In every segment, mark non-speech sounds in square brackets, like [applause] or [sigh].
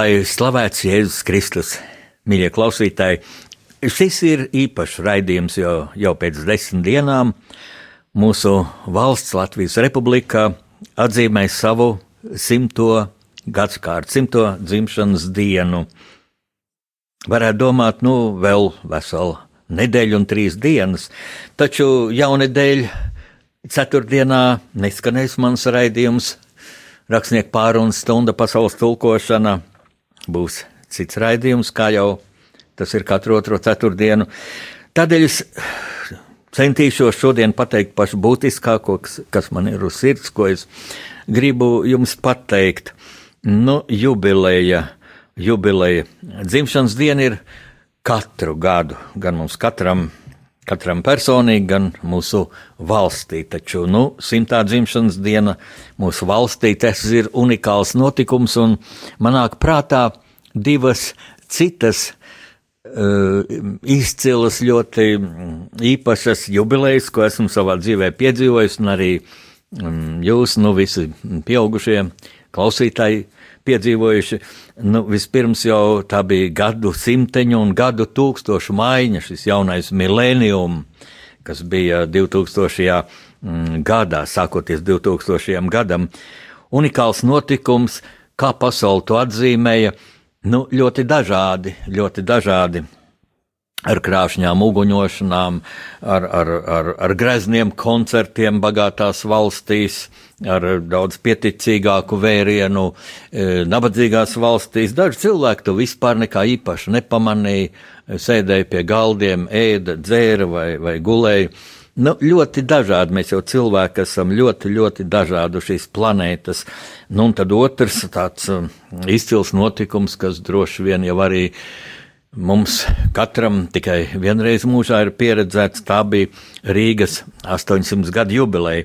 Lai slavēts Jēzus Kristus, mīļie klausītāji, šis ir īpašs raidījums, jo jau pēc desmit dienām mūsu valsts Latvijas Republikā atzīmē savu simto gadsimtu, simto dzimšanas dienu. Varētu domāt, nu, vēl veselu nedēļu un trīs dienas, taču jaunedēļ ceturtdienā neskanēs mans raidījums. Rakstnieku pārunas stunda pasaules tulkošana būs cits raidījums, kā jau tas ir katru otro ceturtdienu. Tādēļ es centīšos šodien pateikt pašu būtiskāko, kas, kas man ir uz sirds, ko es gribu jums pateikt. Nu, jubileja, jubileja. Dzimšanas diena ir katru gadu, gan mums katram katram personīgi, gan mūsu valstī. Taču, nu, simtā dzimšanas diena mūsu valstī tas ir unikāls notikums, un manāk prātā divas citas uh, izcilas, ļoti īpašas jubilejas, ko esmu savā dzīvē piedzīvojis, un arī um, jūs, nu, visi pieaugušie klausītāji piedzīvojuši. Nu, vispirms jau tā bija gadu simteņu un gadu tūkstošu maiņa, šis jaunais milēnium, kas bija 2000. Mm, gadā, sākoties 2000. gadam. Unikāls notikums, kā pasauli to atzīmēja, nu, ļoti dažādi, ļoti dažādi ar krāšņām uguņošanām, ar, ar, ar, ar grezniem koncertiem bagātās valstīs, ar daudz pieticīgāku vērienu, e, nabadzīgās valstīs. Daži cilvēki to vispār nekā īpaši nepamanīja, sēdēja pie galdiem, ēda, dzēra vai, vai gulēja. Nu, ļoti dažādi mēs jau cilvēki esam, ļoti, ļoti dažādi šīs planētas. Nu, un tad otrs tāds um, izcils notikums, kas droši vien jau arī uh, Mums katram tikai vienreiz mūžā ir pieredzēts, tā bija Rīgas 800 gadu jubileja.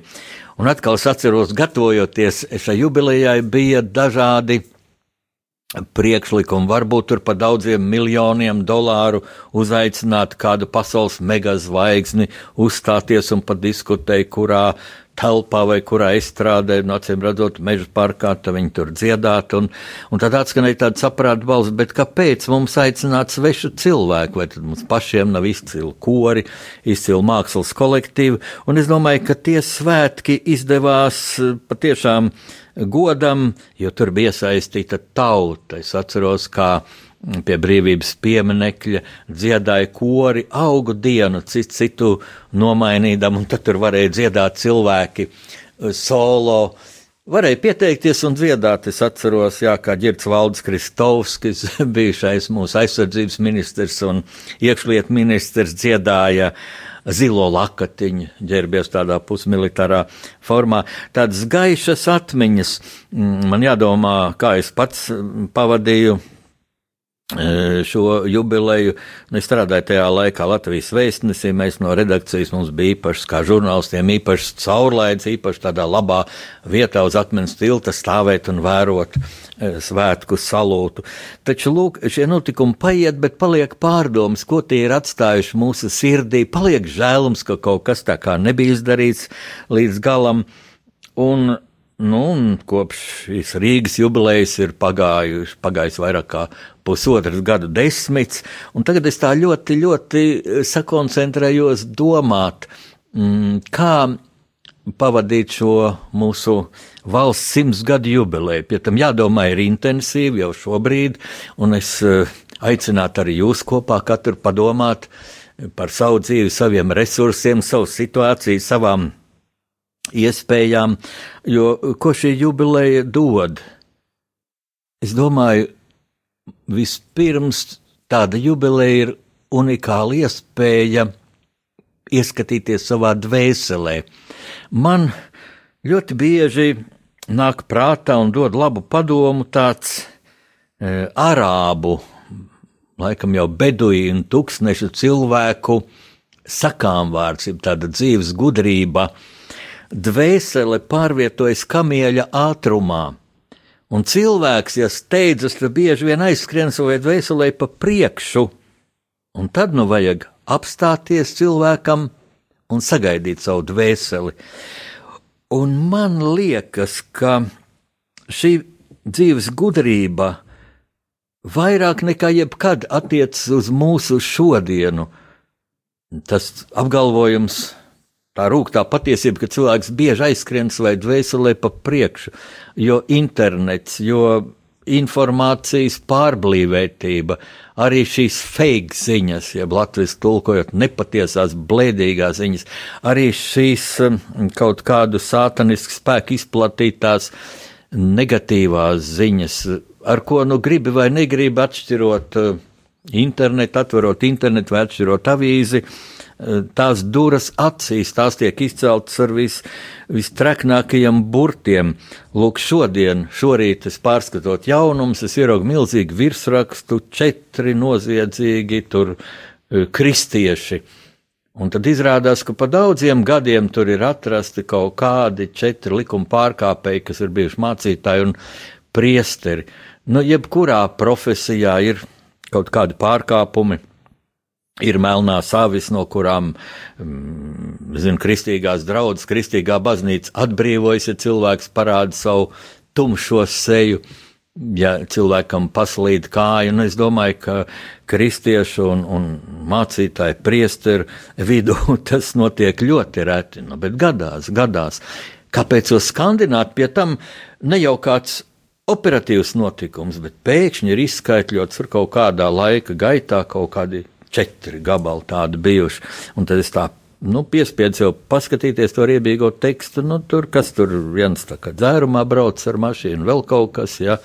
Un atkal es atceros, gatavojoties šai jubilejai, bija dažādi priekšlikumi, varbūt tur par daudziem miljoniem dolāru uzaicināt kādu pasaules megazvaigzni, uzstāties un pat diskutēt, kurā telpā vai kurā izstrādē, no acīm redzot, meža parkā, tad viņi tur dziedāt, un, un tad atskanēja tāda saprāta balss, bet kāpēc mums aicināt svešu cilvēku, vai tad mums pašiem nav izcili kori, izcili mākslas kolektīvi, un es domāju, ka tie svētki izdevās eh, patiešām godam, jo tur bija iesaistīta tauta. Es atceros, kā pie brīvības pieminekļa dziedāja kori augu dienu, citu, citu nomainīdam, un tad tur varēja dziedāt cilvēki eh, solo. Varēja pieteikties un dziedāt. Es atceros, jā, kā Girts Valdis Kristovskis, [laughs] bijušais mūsu aizsardzības ministrs un iekšlietu ministrs, dziedāja zilo lakatiņu, ģērbies tādā pusmilitārā formā. Tādas gaišas atmiņas. Mm, man jādomā, kā es pats pavadīju šo jubileju. Es strādāju tajā laikā Latvijas vēstnesī. Mēs no redakcijas mums bija īpašs, kā žurnālistiem, īpašs caurlaids, īpaši tādā labā vietā uz akmens tilta stāvēt un vērot svētku salūtu. Taču, lūk, šie notikumi paiet, bet paliek pārdomas, ko tie ir atstājuši mūsu sirdī. Paliek žēlums, ka kaut kas tā kā nebija izdarīts līdz galam. Un Nu, kopš šīs Rīgas jubilejas ir pagājuši, pagājis vairāk kā pusotras gadu desmits, un tagad es tā ļoti, ļoti sakoncentrējos domāt, mm, kā pavadīt šo mūsu valsts simts gadu jubileju. Pie tam jādomā ir intensīvi jau šobrīd, un es eh, aicinātu arī jūs kopā katru padomāt par savu dzīvi, saviem resursiem, savu situāciju, savām iespējām, jo ko šī jubileja dod? Es domāju, vispirms tāda jubileja ir unikāla iespēja ieskatīties savā dvēselē. Man ļoti bieži nāk prātā un dod labu padomu tāds e, arābu, laikam jau beduīnu, tūkstnešu cilvēku sakām vārds, ir tāda dzīves gudrība. Dvēsele pārvietojas kamieļa ātrumā. Un cilvēks, ja steidzas, tad bieži vien aizskrien savai dvēselē pa priekšu, un tad nu vajag apstāties cilvēkam un sagaidīt savu dvēseli. Un man liekas, ka šī dzīves gudrība vairāk nekā jebkad attiecas uz mūsu šodienu. Tas apgalvojums, tā rūktā patiesība, ka cilvēks bieži aizskrien vai dvēselē pa priekšu, jo internets, jo informācijas pārblīvētība, arī šīs fake ziņas, jeb latviešu tulkojot nepatiesās, blēdīgās ziņas, arī šīs um, kaut kādu sātanisku spēku izplatītās negatīvās ziņas, ar ko nu gribi vai negribi atšķirot uh, internetu, atverot internetu vai atšķirot avīzi. Tās duras acīs, tās tiek izceltas ar vis, vistreknākajiem burtiem. Lūk, šodien, šorīt es pārskatot jaunumus, es ieraugu milzīgu virsrakstu, četri noziedzīgi tur e, kristieši. Un tad izrādās, ka pa daudziem gadiem tur ir atrasti kaut kādi četri likuma pārkāpēji, kas ir bijuši mācītāji un priesteri. Nu, jebkurā profesijā ir kaut kādi pārkāpumi ir melnās avis, no kurām, mm, zinu, kristīgās draudzes, kristīgā baznīca atbrīvojas, ja cilvēks parāda savu tumšo seju. Ja cilvēkam paslīd kāja, un es domāju, ka kristiešu un, un mācītāju priesteru vidū [laughs] tas notiek ļoti reti, nu, bet gadās, gadās. Kāpēc to skandināt? Pie tam ne jau kāds operatīvs notikums, bet pēkšņi ir izskaitļots ar kaut kādā laika gaitā kaut kādi četri gabali tādi bijuši. Un tad es tā nu, piespiedu sev paskatīties to riebīgo tekstu. Nu, tur, kas tur viens dzērumā brauc ar mašīnu, vēl kaut kas. Ja.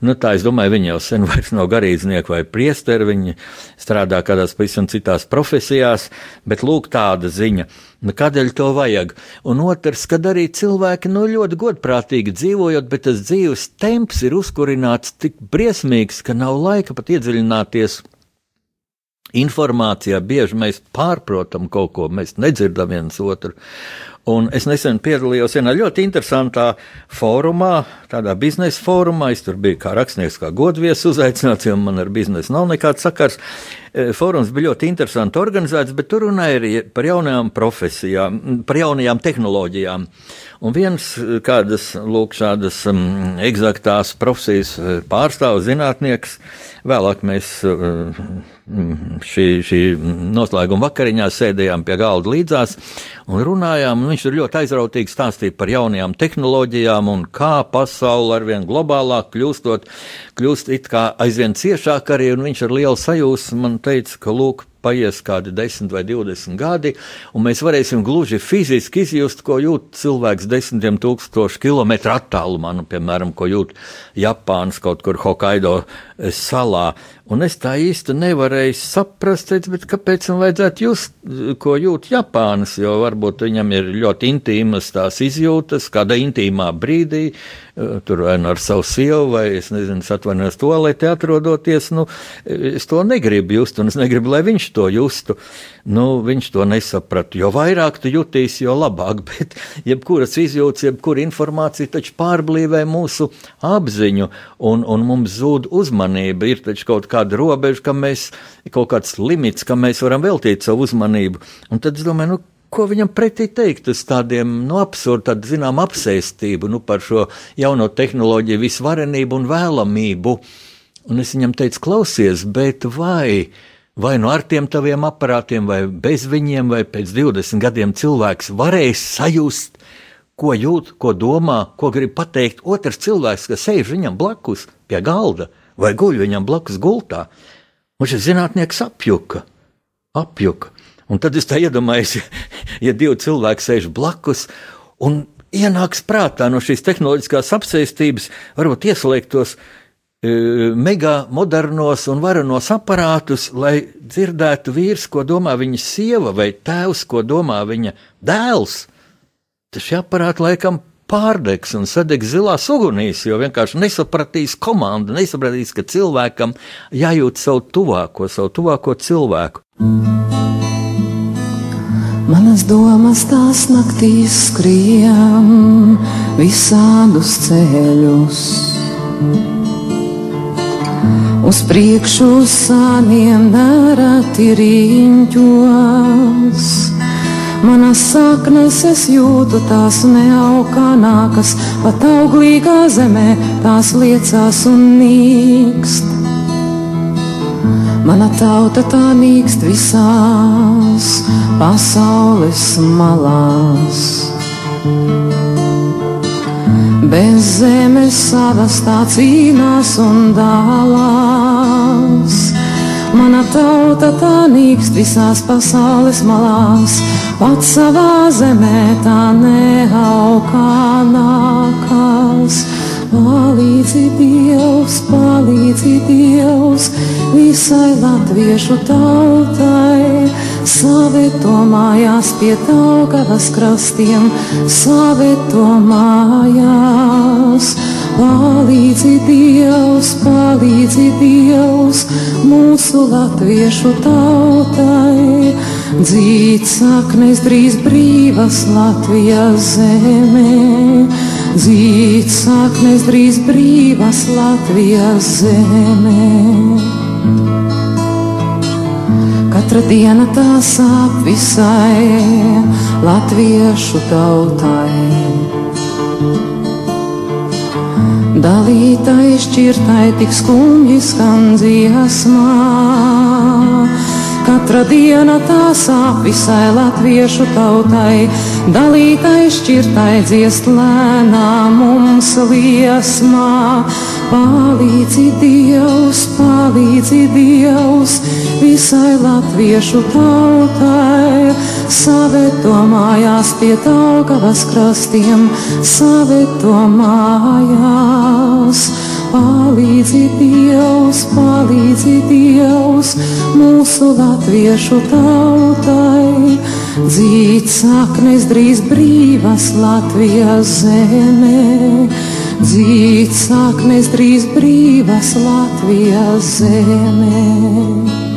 Nu, tā es domāju, viņi jau sen [laughs] vairs nav garīdznieki vai priesteri, viņi strādā kādās pavisam citās profesijās, bet lūk tāda ziņa. Nu, kādēļ to vajag? Un otrs, kad arī cilvēki nu, ļoti godprātīgi dzīvojot, bet tas dzīves temps ir uzkurināts tik briesmīgs, ka nav laika pat iedziļināties informācijā bieži mēs pārprotam kaut ko, mēs nedzirdam viens otru. Un es nesen piedalījos vienā ļoti interesantā fórumā, tādā biznesa fórumā. Es tur biju kā rakstnieks, kā godviesis uzaicināts, jo man ar biznesu nav nekāds sakars. E, fórums bija ļoti interesanti organizēts, bet tur runāja arī par jaunajām profesijām, par jaunajām tehnoloģijām. Un viens kādas, lūk, šādas um, eksaktās profesijas e, pārstāvs zinātnieks, vēlāk mēs uh, šī, šī noslēguma vakariņā sēdējām pie galda līdzās un runājām. Un viņš ir ļoti aizrautīgi stāstīja par jaunajām tehnoloģijām un kā pasaule arvien globālāk kļūstot, kļūst it kā aizvien ciešāk arī. Viņš ar lielu sajūsmu man teica, ka lūk, paies kādi 10 vai 20 gadi, un mēs varēsim gluži fiziski izjust, ko jūt cilvēks desmitiem tūkstošu kilometru attālumā, nu, piemēram, ko jūt Japānas kaut kur Hokkaido salā. Un es tā īsti nevarēju saprast, teicu, kāpēc man vajadzētu just, ko jūt Japānas, jo varbūt viņam ir ļoti intīmas tās izjūtas, kāda intīmā brīdī, tur vai nu ar savu sievu, vai es nezinu, atvainojos to, lai te atrodoties, nu, es to negribu just, un es negribu, lai viņš to justu. Nu, viņš to nesaprata. Jo vairāk tu jutīsi, jo labāk, [laughs] bet jebkuras izjūtas, jebkura informācija taču pārblīvē mūsu apziņu, un, un mums zūd uzmanība. Ir taču kaut kāda robeža, kam mēs, kaut kāds limits, kam mēs varam veltīt savu uzmanību. Un tad es domāju, nu, ko viņam pretī teikt uz tādiem nu, absurdiem, tādu zinām apsēstību nu, par šo jauno tehnoloģiju visvarenību un vēlamību. Un es viņam teicu, klausies, bet vai vai nu ar tiem taviem aparātiem, vai bez viņiem, vai pēc 20 gadiem cilvēks varēs sajust, ko jūt, ko domā, ko grib pateikt otrs cilvēks, kas sēž viņam blakus pie galda vai guļ viņam blakus gultā. Un šis zinātnieks apjuka, apjuka. Un tad es tā iedomājos, ja, ja divi cilvēki sēž blakus un ienāks prātā no šīs tehnoloģiskās apsēstības, varbūt ieslēgtos mega modernos un varenos aparātus, lai dzirdētu vīrs, ko domā viņa sieva, vai tēvs, ko domā viņa dēls. Tas šie aparāti laikam pārdegs un sadegs zilās ugunīs, jo vienkārši nesapratīs komanda, nesapratīs, ka cilvēkam jājūt savu tuvāko, savu tuvāko cilvēku. Manas domas tās naktīs skrien visādus ceļus. Uz priekšu sāniem nereti riņķos. Manas saknes es jūtu, tās neaukānākas, pat auglīgā zemē tās liecās un nīkst. Mana tauta tā nīkst visās pasaules malās. Bez zemes savas tā cīnās un dālās. Mana tauta tā nīkst visās pasaules malās, pats savā zemē tā neaugā nākās. Palīdzi Dievs, palīdzi Dievs visai latviešu tautai, savieto mājās pie Daugavas krastiem, savieto mājās. Palīdzi Dievs, palīdzi Dievs mūsu latviešu tautai. Dzīt saknes drīz brīvas Latvijas zemē, dzīt saknes drīz brīvas Latvijas zemē. Katra diena tā sāp visai latviešu tautai. Dalītai šķirtai tik skumji skan dziesmā. Katra diena tā sāp visai latviešu tautai, dalītai šķirtai dziest lēnā mums liesmā. Palīdzi Dievs, palīdzi Dievs visai latviešu tautai, savieto mājās pie Daugavas krastiem, savieto mājās. Palīdzi Dievs, palīdzi Dievs mūsu latviešu tautai, dzīt saknes drīz brīvas Latvijas zemē, dzīt saknes drīz brīvas Latvijas zemē.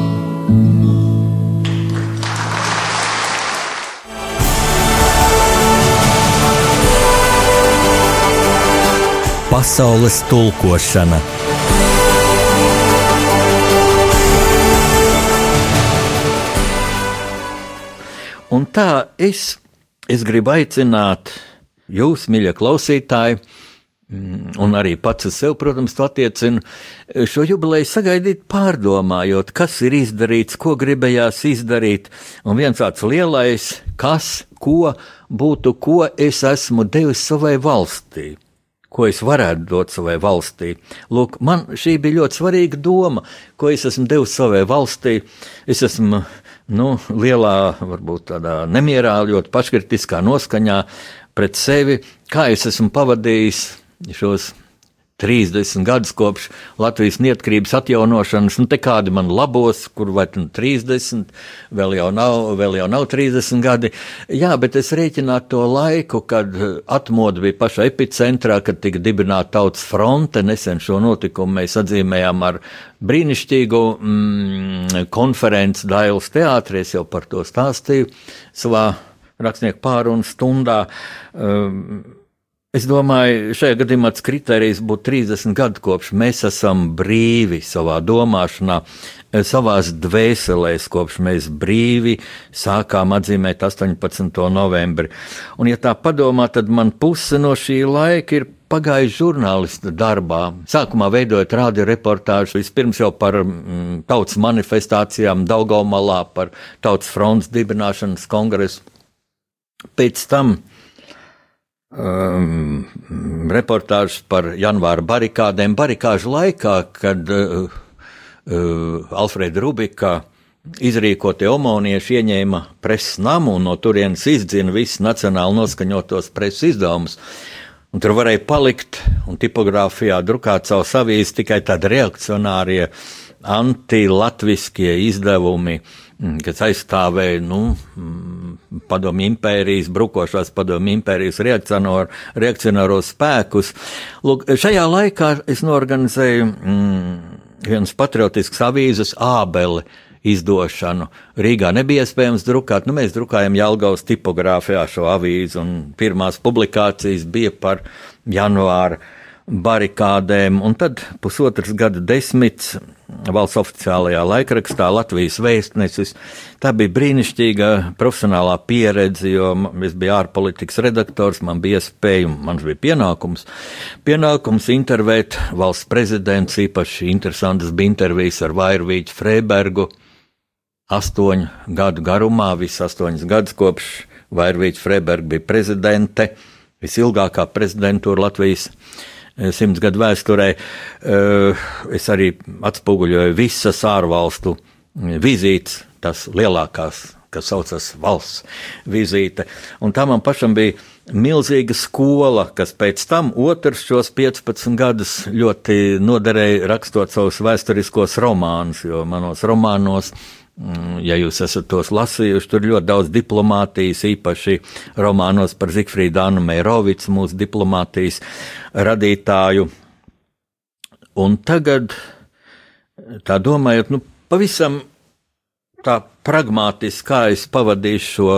Pasaules tulkošana. Un tā es, es gribu aicināt jūs, mīļie klausītāji, mm, un arī pats uz sevi, protams, to attiecinu, šo jubileju sagaidīt pārdomājot, kas ir izdarīts, ko gribējās izdarīt, un viens tāds lielais, kas, ko būtu, ko es esmu devis savai valstī ko es varētu dot savai valstī. Lūk, man šī bija ļoti svarīga doma, ko es esmu devis savai valstī. Es esmu nu, lielā, varbūt tādā nemierā, ļoti paškritiskā noskaņā pret sevi, kā es esmu pavadījis šos 30 gadus kopš Latvijas neatkarības atjaunošanas, nu te kādi man labos, kur vai nu 30, vēl jau, nav, vēl jau nav 30 gadi. Jā, bet es rēķinātu to laiku, kad atmoda bija paša epicentrā, kad tika dibināta tautas fronte. Nesen šo notikumu mēs atzīmējām ar brīnišķīgu mm, konferenci Dailas teātrī, es jau par to stāstīju savā rakstnieku pārunu stundā. Um, Es domāju, šajā gadījumā tas kriterijs būtu 30 gadu kopš mēs esam brīvi savā domāšanā, eh, savās dvēselēs, kopš mēs brīvi sākām atzīmēt 18. novembri. Un, ja tā padomā, tad man puse no šī laika ir pagājuši žurnālista darbā. Sākumā veidojot radio reportāžu, vispirms jau par mm, tautas manifestācijām Daugaumalā, par tautas fronts dibināšanas kongresu. Pēc tam um, reportāžas par janvāra barikādēm. Barikāžu laikā, kad uh, uh, Alfrēda Rubika izrīkotie omonieši ieņēma preses namu un no turienes izdzina visus nacionāli noskaņotos preses izdevumus. Un tur varēja palikt un tipogrāfijā drukāt savu avīzi tikai tādi reakcionārie, anti-latviskie izdevumi, mm, kas aizstāvēja nu, mm, padomju impērijas, brukošās padomju impērijas reakcionāros spēkus. Lūk, šajā laikā es norganizēju mm, vienas patriotiskas avīzes ābeli izdošanu. Rīgā nebija iespējams drukāt, nu mēs drukājam Jelgavas tipogrāfijā šo avīzi, un pirmās publikācijas bija par janvāra barikādēm, un tad pusotras gada desmits valsts oficiālajā laikrakstā Latvijas vēstnesis. Tā bija brīnišķīga profesionālā pieredze, jo es biju ārpolitikas redaktors, man bija iespēja, man bija pienākums, pienākums intervēt valsts prezidents, īpaši interesantas bija intervijas ar Vairvīķu Freibergu, astoņu gadu garumā, visas astoņas gadus kopš Vairvīķa Freiberga bija prezidente, visilgākā prezidentūra Latvijas simts gadu vēsturē. Eh, es arī atspoguļoju visas ārvalstu eh, vizītes, tas lielākās, kas saucas valsts vizīte. Un tā man pašam bija milzīga skola, kas pēc tam otrs šos 15 gadus ļoti noderēja rakstot savus vēsturiskos romānus, jo manos romānos Mm, ja jūs esat tos lasījuši, tur ļoti daudz diplomātijas, īpaši romānos par Zikfrīdu Anu Meirovicu, mūsu diplomātijas radītāju. Un tagad, tā domājot, nu, pavisam tā pragmatiski, kā es pavadīšu šo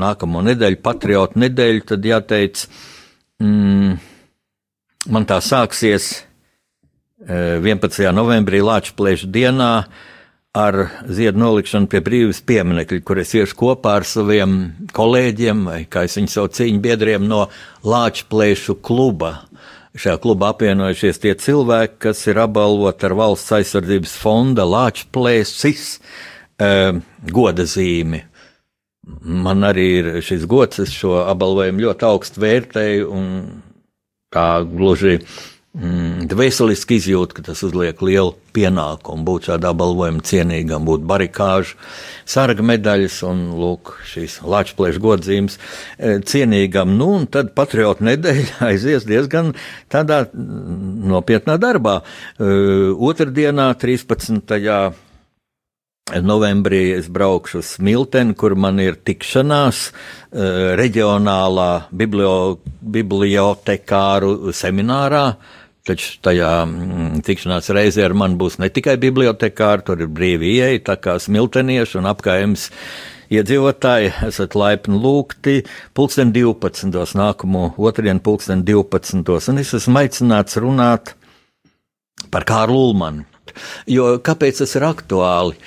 nākamo nedēļu, patriotu nedēļu, tad jāteic, mm, man tā sāksies 11. Eh, novembrī Lāčplēša dienā, ar ziedu nolikšanu pie brīvības pieminekļa, kur es iešu kopā ar saviem kolēģiem, vai kā es viņu saucu, cīņu biedriem no Lāčplēšu kluba. Šajā klubā apvienojušies tie cilvēki, kas ir apbalvoti ar valsts aizsardzības fonda Lāčplēsis eh, goda zīmi. Man arī ir šis gods, es šo apbalvojumu ļoti augstu vērtēju un tā gluži dvēseliski izjūt, ka tas uzliek lielu pienākumu būt šādā balvojuma cienīgam, būt barikāžu, sarga medaļas un, lūk, šīs lāčplēšu godzīmes e, cienīgam. Nu, un tad patriotu nedēļa [laughs] aizies diezgan tādā nopietnā darbā. E, otrdienā, 13 novembrī es braukšu uz Smilteni, kur man ir tikšanās uh, reģionālā biblio, bibliotekāru seminārā. Taču tajā mm, tikšanās reizē ar mani būs ne tikai bibliotekāri, tur ir brīvi ieeja, tā kā smiltenieši un apkaimes iedzīvotāji esat laipni lūgti pulksten 12. nākamo otrdien pulksten 12. un es esmu aicināts runāt par Kārlu Ulmanu. Jo kāpēc tas ir aktuāli?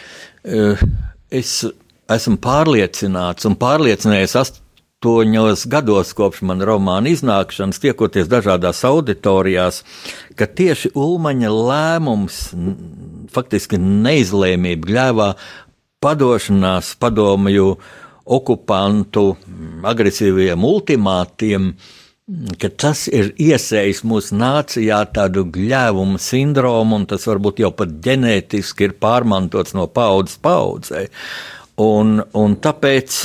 Eh, es esmu pārliecināts un pārliecinājies astoņos gados kopš man romāna iznākšanas, tiekoties dažādās auditorijās, ka tieši Ulmaņa lēmums, faktiski neizlēmība gļēvā padošanās padomju okupantu agresīviem ultimātiem, ka tas ir iesējis mūsu nācijā tādu gļēvumu sindromu, un tas varbūt jau pat ģenētiski ir pārmantots no paudzes paudzē. Un, un tāpēc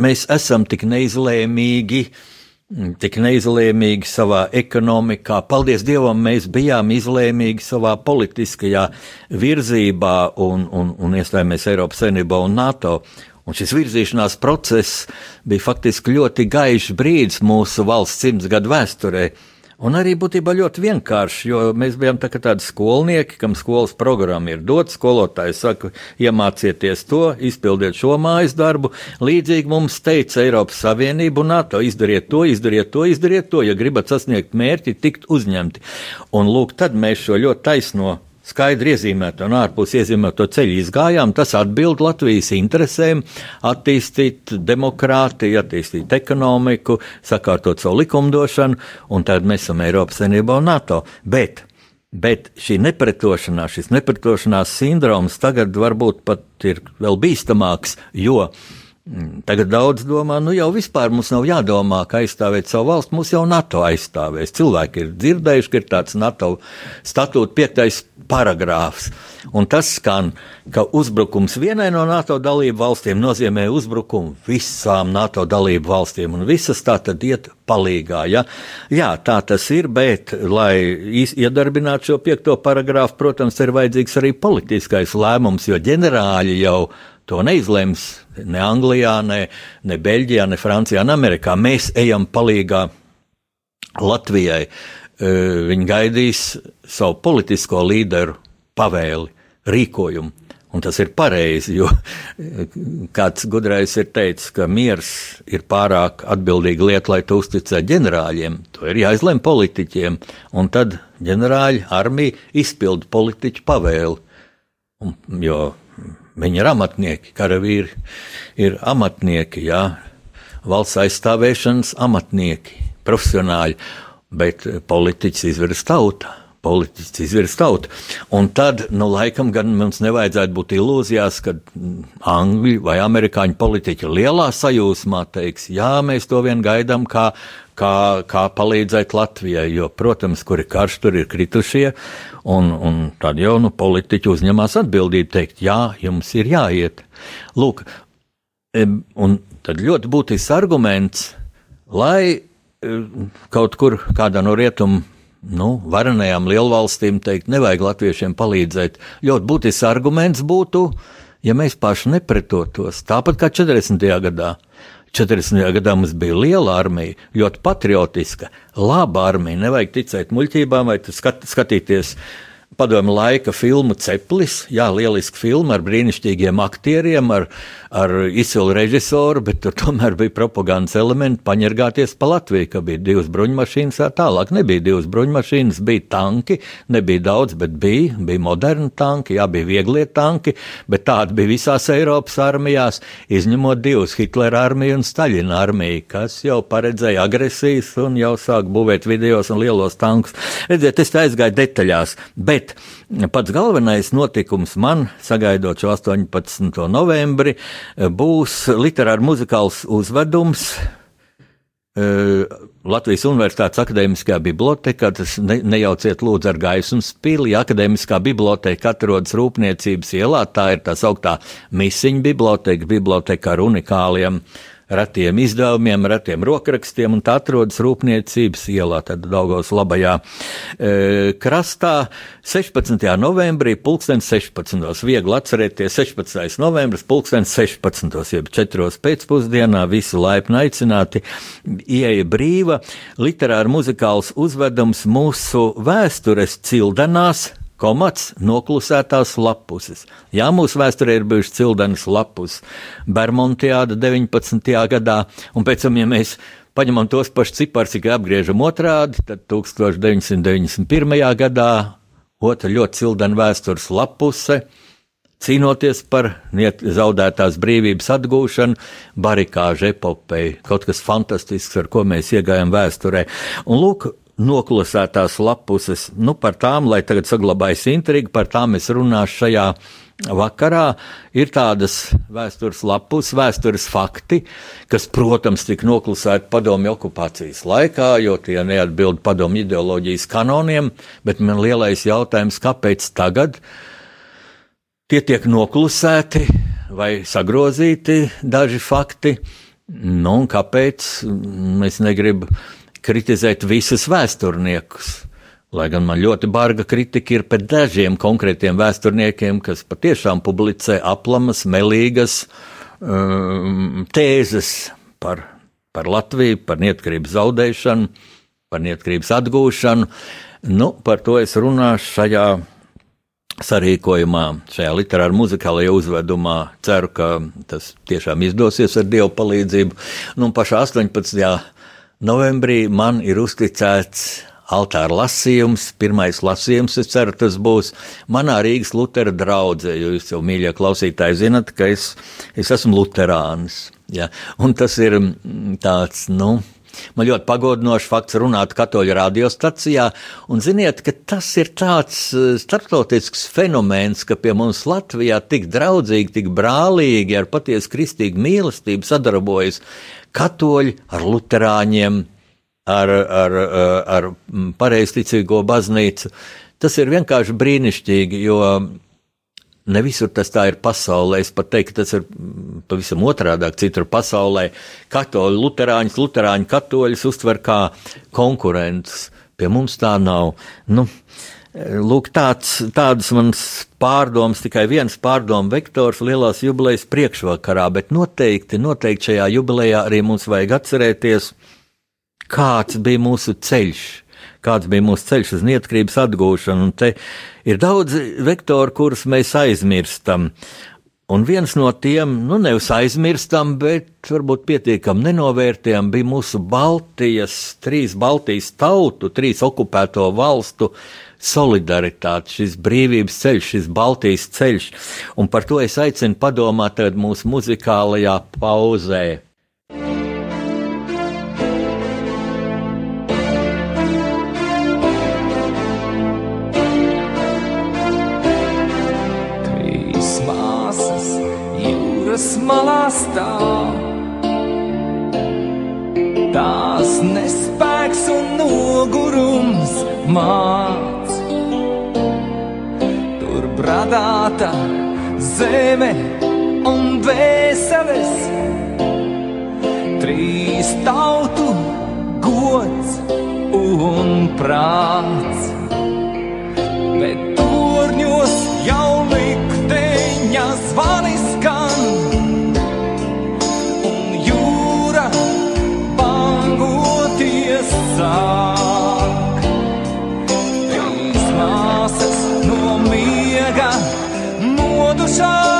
mēs esam tik neizlēmīgi, tik neizlēmīgi savā ekonomikā. Paldies Dievam, mēs bijām izlēmīgi savā politiskajā virzībā un, un, un iestājāmies Eiropas Savienībā un NATO. Un šis virzīšanās process bija faktiski ļoti gaišs brīdis mūsu valsts simts gadu vēsturē. Un arī būtībā ļoti vienkārši, jo mēs bijām tā tādi skolnieki, kam skolas programma ir dota. Skolotājs saka, iemācieties to, izpildiet šo mājas darbu. Līdzīgi mums teica Eiropas Savienība un NATO, izdariet to, izdariet to, izdariet to, ja gribat sasniegt mērķi, tikt uzņemti. Un lūk, tad mēs šo ļoti taisno skaidri iezīmēto un ārpus iezīmēto ceļu izgājām. Tas atbild Latvijas interesēm attīstīt demokrātiju, attīstīt ekonomiku, sakārtot savu likumdošanu, un tad mēs esam Eiropas Savienībā un NATO. Bet, bet šī nepretošanās, šis nepretošanās sindroms tagad varbūt pat ir vēl bīstamāks, jo Mm, tagad daudz domā, nu jau vispār mums nav jādomā, kā aizstāvēt savu valstu. Mums jau NATO aizstāvēs. Cilvēki ir dzirdējuši, ka ir tāds NATO statūta piektais paragrāfs. Un tas skan, ka uzbrukums vienai no NATO dalību valstīm nozīmē uzbrukumu visām NATO dalību valstīm, un visas tā tad iet palīgā. Ja? Jā, tā tas ir, bet, lai iedarbinātu šo piekto paragrāfu, protams, ir vajadzīgs arī politiskais lēmums, jo ģenerāļi jau to neizlems ne Anglijā, ne, ne Beļģijā, ne Francijā, ne Amerikā. Mēs ejam palīgā Latvijai. Viņi gaidīs savu politisko līderu pavēli, rīkojumu. Un tas ir pareizi, jo kāds gudrais ir teicis, ka miers ir pārāk atbildīga lieta, lai to uzticētu ģenerāļiem. To ir jāizlem politiķiem, un tad ģenerāļi armija izpilda politiķu pavēli. Un, jo viņi ir amatnieki, karavīri ir amatnieki, jā, valsts aizstāvēšanas amatnieki, profesionāļi bet politiķis izvirs tauta. Politiķis izvirs tautu. Un tad, nu, laikam, gan mums nevajadzētu būt ilūzijās, ka angļu vai amerikāņu politiķi lielā sajūsmā teiks, jā, mēs to vien gaidām, kā, kā, kā palīdzēt Latvijai, jo, protams, kur ir karš, tur ir kritušie, un, un tad jau, nu, politiķi uzņemās atbildību teikt, jā, jums ir jāiet. Lūk, un tad ļoti būtisks arguments, lai kaut kur kādā no rietumu nu, varenajām lielvalstīm teikt, nevajag latviešiem palīdzēt. Ļoti būtisks arguments būtu, ja mēs paši nepretotos. Tāpat kā 40. gadā. 40. gadā mums bija liela armija, ļoti patriotiska, laba armija. Nevajag ticēt muļķībām vai skat, skatīties padomu laika filmu Ceplis. Jā, lieliska filma ar brīnišķīgiem aktieriem, ar, ar izcilu režisoru, bet tur tomēr bija propagandas elementi paņergāties pa Latviju, ka bija divas bruņmašīnas, tā tālāk nebija divas bruņmašīnas, bija tanki, nebija daudz, bet bija, bija moderni tanki, jā, bija vieglie tanki, bet tādi bija visās Eiropas armijās, izņemot divus Hitlera armiju un Staļina armiju, kas jau paredzēja agresijas un jau sāk būvēt vidējos un lielos tankus. Redziet, es aizgāju detaļās, bet pats galvenais notikums man, sagaidot šo 18. novembri, būs literāra muzikāls uzvedums. Eh, Latvijas Universitātes akadēmiskajā bibliotekā, tas ne, nejauciet lūdzu ar gaismu spīli, akadēmiskā biblioteka atrodas Rūpniecības ielā, tā ir tā sauktā misiņa biblioteka, biblioteka ar unikāliem uh, retiem izdevumiem, retiem rokrakstiem, un tā atrodas Rūpniecības ielā, tad Daugos labajā e, krastā. 16. novembrī, pulksten 16. viegli atcerēties, 16. novembris, pulksten 16. jeb 4. pēcpusdienā, visi laipni aicināti, ieeja brīva, literāra muzikāls uzvedums mūsu vēstures cildenās, komats noklusētās lapuses. Jā, mūsu vēsturē ir bijušas cildenas lapus, Bermontiāda 19. gadā, un pēc tam, ja mēs paņemam tos pašus ciparus, cik apgriežam otrādi, tad 1991. gadā otra ļoti cildena vēstures lapuse. Cīnoties par zaudētās brīvības atgūšanu, barikāžu epopeju, kaut kas fantastisks, ar ko mēs iegājām vēsturē. Un lūk, noklusētās lapuses, nu par tām, lai tagad saglabājas intriga, par tām es runāšu šajā vakarā. Ir tādas vēstures lapus, vēstures fakti, kas, protams, tika noklusēti padomju okupācijas laikā, jo tie neatbild padomju ideoloģijas kanoniem, bet man lielais jautājums, kāpēc tagad tie tiek noklusēti vai sagrozīti daži fakti, nu un kāpēc? Es negribu kritizēt visus vēsturniekus. Lai gan man ļoti barga kritika ir pret dažiem konkrētiem vēsturniekiem, kas patiešām publicē aplamas, melīgas um, tēzes par, par Latviju, par neatkarības zaudēšanu, par neatkarības atgūšanu. Nu, par to es runāšu šajā sarīkojumā, šajā literāra muzikālajā uzvedumā. Ceru, ka tas tiešām izdosies ar Dievu palīdzību. Nu, pašā 18 Novembrī man ir uzticēts altāra lasījums, pirmais lasījums, es ceru, tas būs manā Rīgas Lutera draudzē, jo jūs jau, mīļie klausītāji, zinat, ka es, es esmu luterānis. Ja? Un tas ir mm, tāds, nu, Man ļoti pagodinoši fakts runāt katoļu radiostacijā, un ziniet, ka tas ir tāds eh, starptautisks fenomens, ka pie mums Latvijā tik draudzīgi, tik brālīgi, ar patiesu kristīgu mīlestību sadarbojas katoļi ar luterāņiem, ar, ar, ar pareizticīgo baznīcu. Tas ir vienkārši brīnišķīgi, jo ne visur tas tā ir pasaulē. Es pat teiktu, tas ir pavisam otrādāk. Citur pasaulē katoļi, luterāņus, luterāņu katoļus uztver kā konkurentus. Pie mums tā nav. Nu, Lūk, tāds, tādas manas pārdomas, tikai viens pārdomu vektors lielās jubilejas priekšvakarā, bet noteikti, noteikti šajā jubilejā arī mums vajag atcerēties, kāds bija mūsu ceļš, kāds bija mūsu ceļš uz neatkarības atgūšanu. Un te ir daudz vektoru, kurus mēs aizmirstam. Un viens no tiem, nu, nevis aizmirstam, bet varbūt pietiekami nenovērtējam, bija mūsu Baltijas, trīs Baltijas tautu, trīs okupēto valstu solidaritāte, šis brīvības ceļš, šis Baltijas ceļš. Un par to es aicinu padomāt mūsu muzikālajā pauzē. Malā stāv. Tās nespēks un nogurums māc. Tur bradāta zeme un vēseles, trīs tautu gods un prāts. Bet 受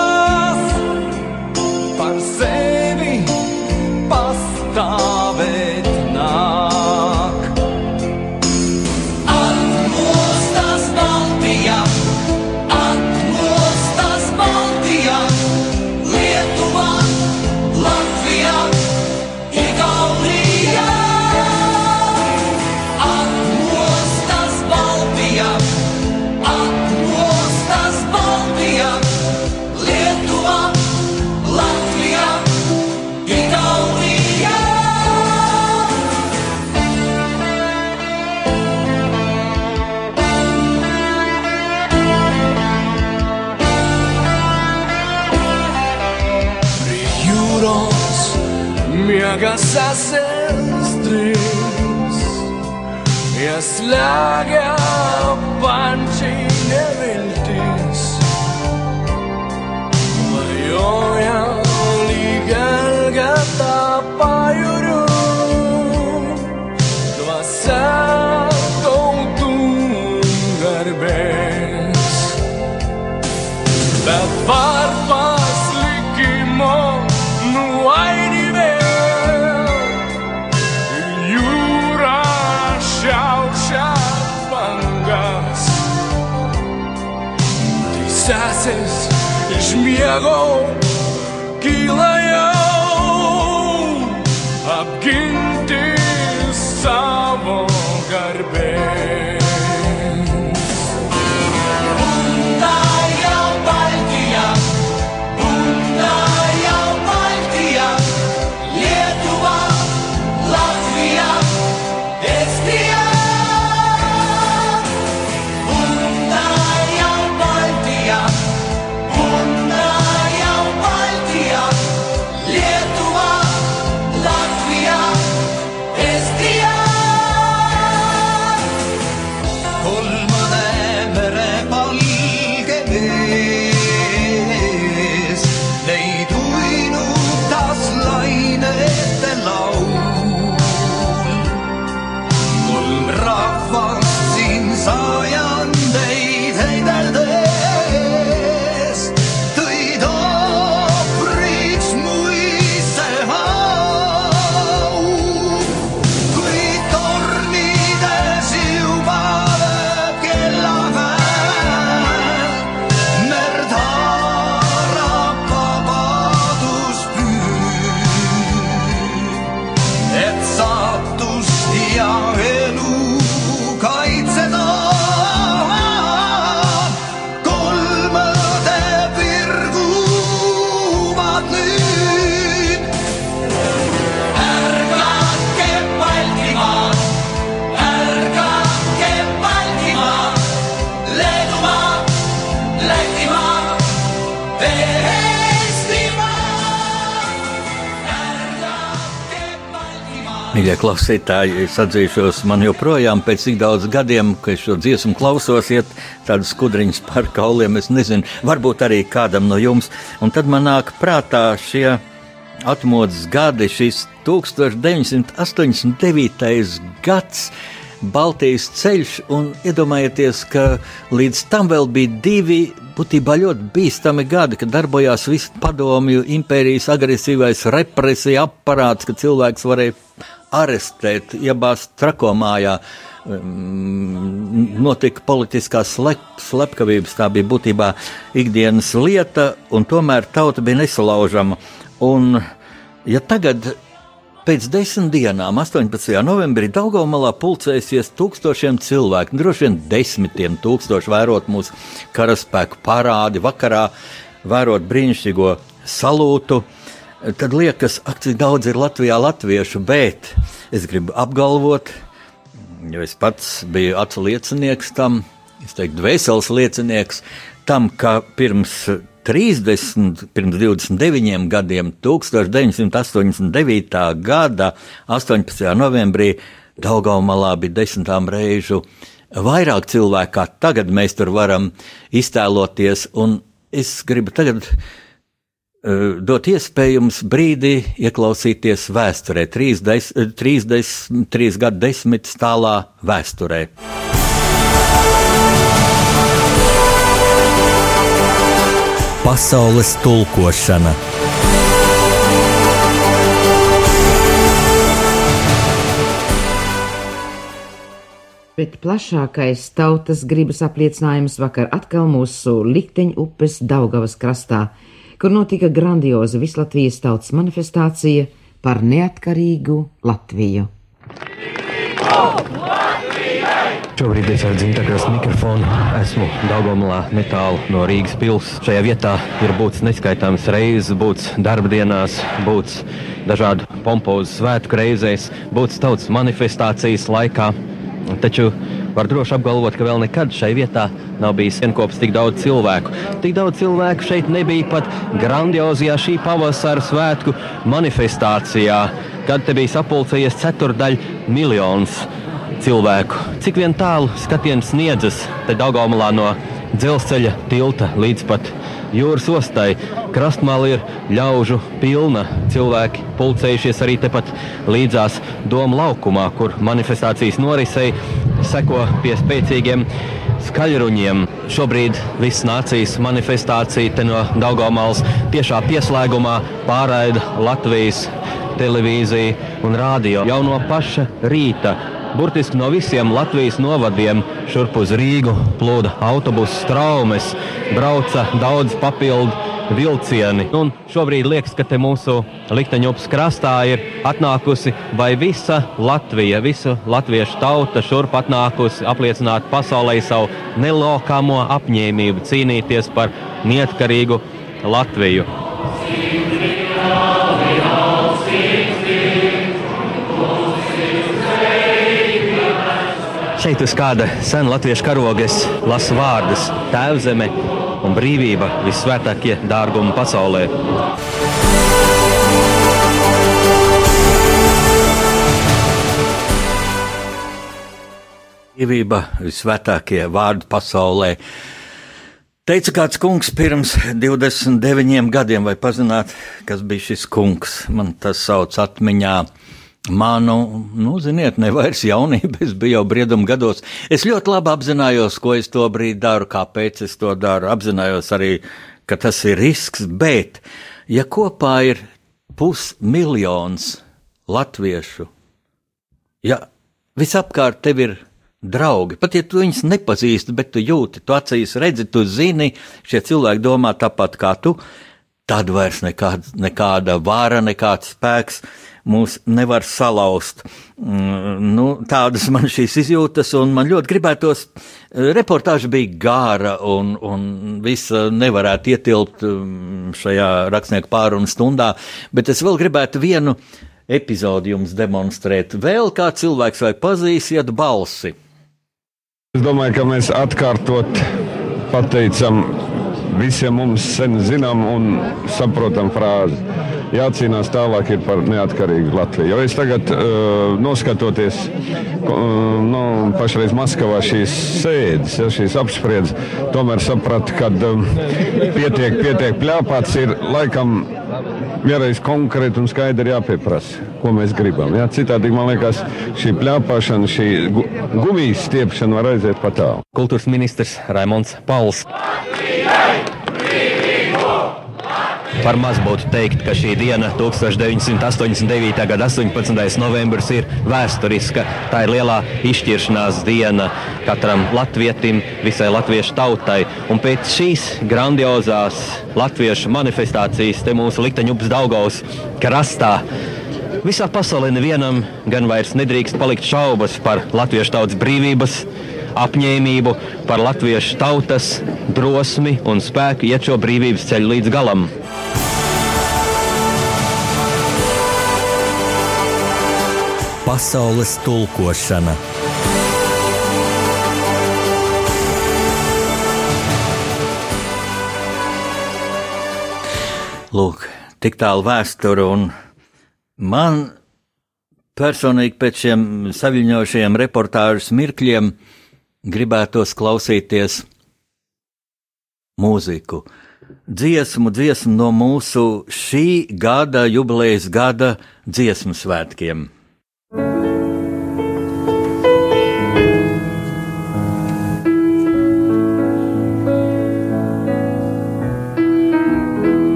águia panchine ventis paiuru Doasa contungar bens Lava tęsis iš miego kyla jam. Mīļie klausītāji, es atzīšos, man joprojām pēc tik daudz gadiem, kad šo dziesmu klausos, iet tādas skudriņas par kauliem. Es nezinu, varbūt arī kādam no jums. Un tad man nāk prātā šie atmodas gadi, šis 1989. gads. Baltijas ceļš, un iedomājieties, ka līdz tam vēl bija divi būtībā ļoti bīstami gadi, kad darbojās viss padomju impērijas agresīvais represija aparāts, ka cilvēks varēja arestēt, iebāzt trakomājā. Notika politiskās slep, slepkavības, tā bija būtībā ikdienas lieta, un tomēr tauta bija nesalaužama. Un, ja tagad Pēc desmit dienām, 18. novembrī, Daugomalā pulcēsies tūkstošiem cilvēku, droši vien desmitiem tūkstoši vērot mūsu karaspēku parādi, vakarā vērot brīnišķīgo salūtu. Tad liekas, ak, cik daudz ir Latvijā latviešu, bet es gribu apgalvot, jo es pats biju acu liecinieks tam, es teiktu, dvēseles liecinieks tam, ka pirms 30, pirms 29 gadiem, 1989. gada 18. novembrī Daugaumā bija desmitām reižu vairāk cilvēku, kā tagad mēs tur varam iztēloties. Un es gribu tagad dot iespēju jums brīdi ieklausīties vēsturē, 30, 30, 3 gadu desmitas tālā vēsturē. Pasaules tulkošana. Bet plašākais tautas gribas apliecinājums vakar atkal mūsu likteņu upes Daugavas krastā, kur notika grandioza Vislatvijas tautas manifestācija par neatkarīgu Latviju. Šobrīd es ar dzimtakas mikrofonu esmu Daugomlā netālu no Rīgas pils. Šajā vietā ir būts neskaitāms reizes, būts darba dienās, būts dažādu pompozu svētku reizēs, būts tautas manifestācijas laikā. Taču var droši apgalvot, ka vēl nekad šai vietā nav bijis vienopats tik daudz cilvēku. Tik daudz cilvēku šeit nebija pat grandiozajā šī pavasara svētku manifestācijā, kad te bija sapulcējies ceturdaļa miljons cilvēku. Cik vien tālu skatiens sniedzas te Daugaumulā no dzelzceļa tilta līdz pat jūras ostai. Krastmāla ir ļaužu pilna. Cilvēki pulcējušies arī tepat līdzās Doma laukumā, kur manifestācijas norisei seko pie spēcīgiem skaļruņiem. Šobrīd viss nācijas manifestācija no Daugaumāls tiešā pieslēgumā pārraida Latvijas televīzija un rādio jau no paša rīta Burtiski no visiem Latvijas novadiem šurp uz Rīgu plūda autobusu traumas, brauca daudz papildu vilcieni. Un šobrīd liekas, ka mūsu likteņups krastā ir atnākusi vai visa Latvija, visa latviešu tauta šurp atnākusi apliecināt pasaulē savu nelokāmo apņēmību cīnīties par neatkarīgu Latviju. Šeit uz kāda sena latviešu karoga es lasu vārdus - Tēvzeme un brīvība visvētākie dārgumi pasaulē. Brīvība visvētākie vārdi pasaulē. Teica kāds kungs pirms 29 gadiem, vai pazināt, kas bija šis kungs. Man tas sauc atmiņā Manu, nu, ziniet, ne vairs jaunība, [laughs] es biju jau brieduma gados. Es ļoti labi apzinājos, ko es to brīdi daru, kāpēc es to daru. Apzinājos arī, ka tas ir risks, bet, ja kopā ir pusmiljons latviešu, ja visapkārt tev ir draugi, pat ja tu viņus nepazīsti, bet tu jūti, tu acīs redzi, tu zini, šie cilvēki domā tāpat kā tu, tad vairs nekāda, nekāda vāra, nekāds spēks mūs nevar salauzt. Mm, nu, tādas man šīs izjūtas, un man ļoti gribētos, eh, reportāža bija gāra, un, un visa nevarētu ietilpt mm, šajā rakstnieku pārunu stundā, bet es vēl gribētu vienu epizodi jums demonstrēt. Vēl kā cilvēks vai pazīsiet balsi. Es domāju, ka mēs atkārtot pateicam visiem mums sen zinām un saprotam frāzi jācīnās tālāk ir par neatkarīgu Latviju. Jo es tagad, uh, noskatoties uh, nu, pašreiz Maskavā šīs sēdes, ja, šīs apspriedzes, tomēr sapratu, ka um, pietiek, pietiek pļāpāts ir laikam vienreiz konkrēti un skaidri jāpieprasa, ko mēs gribam. Ja? Citādi man liekas, šī pļāpāšana, šī gu gumijas stiepšana var aiziet pat tālu. Kultūras ministrs Raimons Pauls. Par maz būtu teikt, ka šī diena, 1989. gada 18. novembris, ir vēsturiska. Tā ir lielā izšķiršanās diena katram latvietim, visai latviešu tautai. Un pēc šīs grandiozās latviešu manifestācijas te mūsu likteņups Daugaus krastā. Visā pasaulē nevienam gan vairs nedrīkst palikt šaubas par latviešu tautas brīvības, apņēmību, par latviešu tautas drosmi un spēku iet šo brīvības ceļu līdz galam. Pasaules tulkošana. Lūk, tik tālu vēsture, un man personīgi pēc šiem saviņošajiem reportāžas mirkļiem gribētos klausīties mūziku. Dziesmu, dziesmu no mūsu šī gada, jubilejas gada dziesmu svētkiem.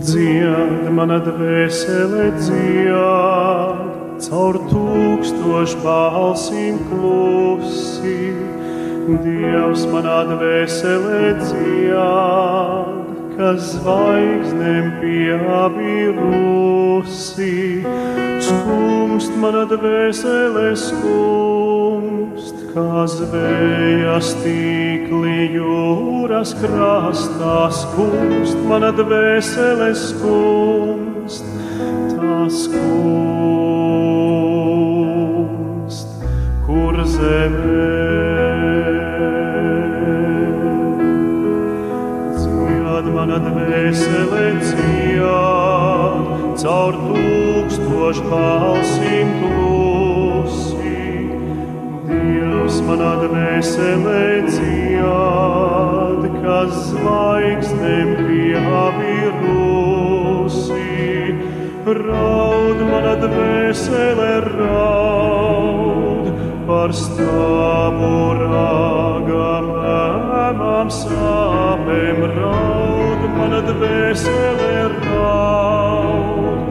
Dzied, mana dvēsele dzied, caur tūkstošu balsīm klusi. Dievs manā dvēselē dzied, kas zvaigznēm pieabirusi. Skumst mana dvēselē skumst, kā zvējas tīkli jūras krastā skumst, mana dvēselē skumst, tā skumst, kas zvaigznēm pieabirusi. Raud manā dvēselē raud par stāvu rāgam, ēmām sāpēm raud manā dvēselē raud.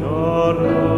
Tā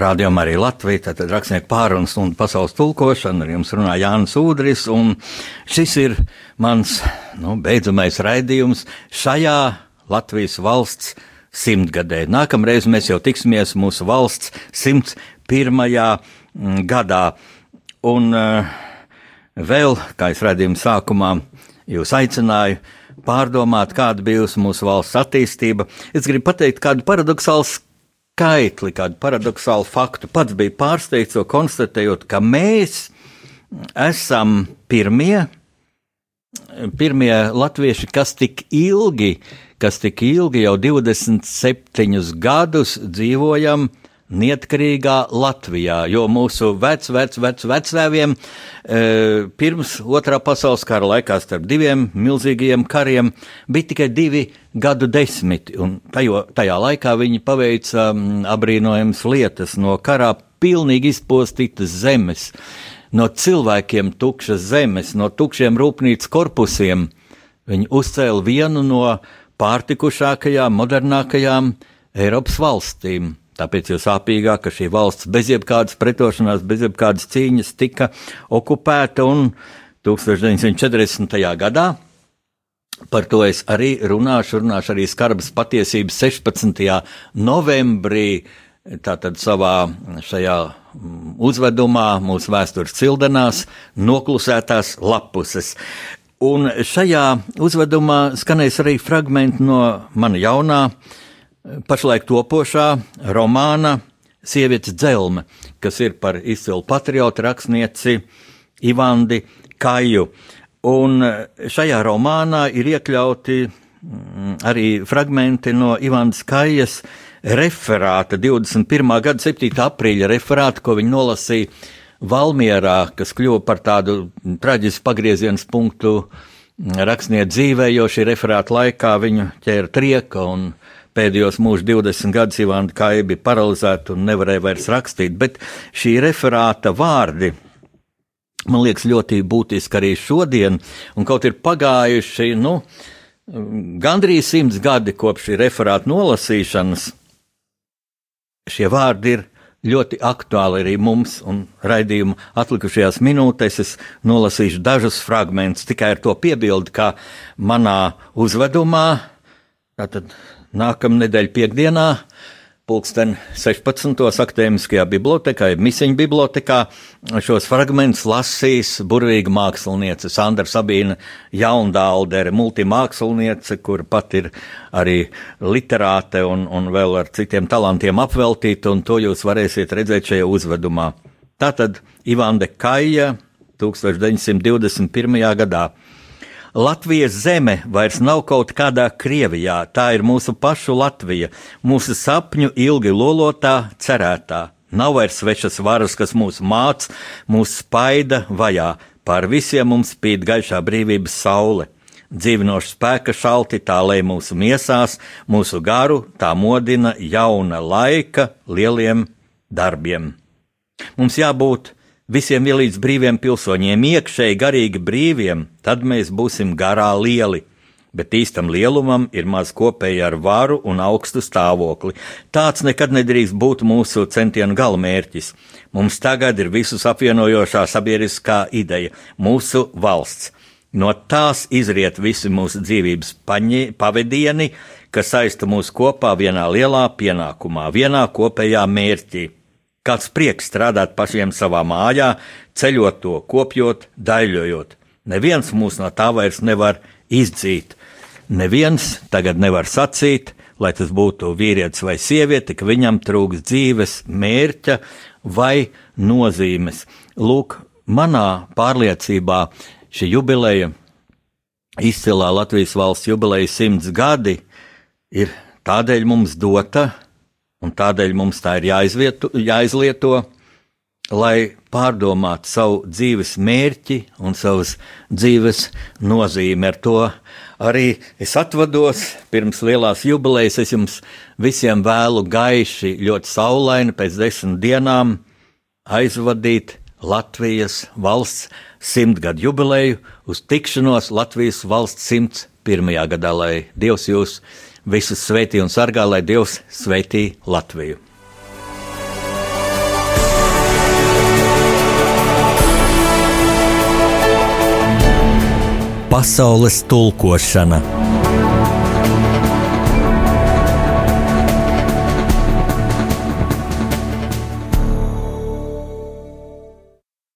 rādījumā arī Latvija, tātad rakstnieku pārunas un pasaules tulkošana. Ar jums runā Jānis Udris, un šis ir mans nu, beidzamais raidījums šajā Latvijas valsts simtgadē. Nākamreiz mēs jau tiksimies mūsu valsts 101. gadā. Un uh, vēl, kā es redzēju sākumā, jūs aicināju pārdomāt, kāda bijusi mūsu valsts attīstība. Es gribu pateikt kādu paradoxālu skaitli, kādu paradoxālu faktu. Pats bija pārsteigts, konstatējot, ka mēs esam pirmie, pirmie latvieši, kas tik ilgi, kas tik ilgi jau 27 gadus dzīvojam neatkarīgā Latvijā, jo mūsu vec, vec, vec, vecēviem e, pirms otrā pasaules kara laikā starp diviem milzīgajiem kariem bija tikai divi gadu desmiti, un tajo, tajā laikā viņi paveica um, abrīnojams lietas no karā pilnīgi izpostītas zemes, no cilvēkiem tukšas zemes, no tukšiem rūpnīcas korpusiem. Viņi uzcēla vienu no pārtikušākajām, modernākajām Eiropas valstīm. Tāpēc jau sāpīgāk, ka šī valsts bez jebkādas pretošanās, bez jebkādas cīņas tika okupēta un 1940. gadā. Par to es arī runāšu, runāšu arī skarbas patiesības 16. novembrī, tātad savā šajā uzvedumā, mūsu vēstures cildenās, noklusētās lapuses. Un šajā uzvedumā skanēs arī fragmenti no mana jaunā uh, pašlaik topošā romāna Sievietes dzelme, kas ir par izcilu patriotu rakstnieci Ivandi Kaju. Un šajā romānā ir iekļauti mm, arī fragmenti no Ivanas Kajas referāta, 21. gada 7. aprīļa referāta, ko viņa nolasīja Valmierā, kas kļuva par tādu traģisku pagrieziena punktu rakstnieku dzīvē, jo šī referāta laikā viņu ķēra trieka un pēdējos mūža 20 gadus Ivāna bija paralizēta un nevarēja vairs rakstīt, bet šī referāta vārdi. Man liekas, ļoti būtiski arī šodien, un kaut ir pagājuši, nu, gandrīz simts gadi kopš šī referāta nolasīšanas. Šie vārdi ir ļoti aktuāli arī mums, un raidījuma atlikušajās minūtēs es nolasīšu dažus fragmentus, tikai ar to piebildi, ka manā uzvedumā, tātad nākamnedēļ piekdienā, pulksten 16. akadēmiskajā bibliotekā, Misiņu bibliotekā. Šos fragmentus lasīs burvīga māksliniece Sandra Sabīna Jaundāldere, multimāksliniece, kur pat ir arī literāte un, un vēl ar citiem talantiem apveltīta, un to jūs varēsiet redzēt šajā uzvedumā. Tātad Ivanda Kaja 1921. gadā. Latvijas zeme vairs nav kaut kādā Krievijā, tā ir mūsu pašu Latvija, mūsu sapņu ilgi lolotā, cerētā. Nav vairs svešas varas, kas mūs māc, mūs spaida, vajā, pār visiem mums spīd gaišā brīvības saule. Dzīvinoša spēka šalti tā lej mūsu miesās, mūsu garu tā modina jauna laika lieliem darbiem. Mums jābūt visiem vienlīdz brīviem pilsoņiem, iekšēji garīgi brīviem, tad mēs būsim garā lieli. Bet īstam lielumam ir maz kopēja ar varu un augstu stāvokli. Tāds nekad nedrīkst būt mūsu centienu galamērķis. Mums tagad ir visus apvienojošā sabiedriskā ideja - mūsu valsts. No tās izriet visi mūsu dzīvības paņi, pavadieni, kas saista mūs kopā vienā lielā pienākumā, vienā kopējā mērķī Kāds prieks strādāt pašiem savā mājā, ceļot to, kopjot, daļojot. Neviens mūs no tā vairs nevar izdzīt. Neviens tagad nevar sacīt, lai tas būtu vīrietis vai sieviete, ka viņam trūks dzīves mērķa vai nozīmes. Lūk, manā pārliecībā šī jubileja, izcilā Latvijas valsts jubileja simts gadi, ir tādēļ mums dota un tādēļ mums tā ir jāizvieto, jāizlieto, lai pārdomātu savu dzīves mērķi un savas dzīves nozīmi. Ar to arī es atvados pirms lielās jubilejas. Es jums visiem vēlu gaiši, ļoti saulaini pēc desmit dienām aizvadīt Latvijas valsts simtgadu jubileju uz tikšanos Latvijas valsts 101. gadā, lai Dievs jūs visus sveitī un sargā, lai Dievs sveitī Latviju. Pasaules tulkošana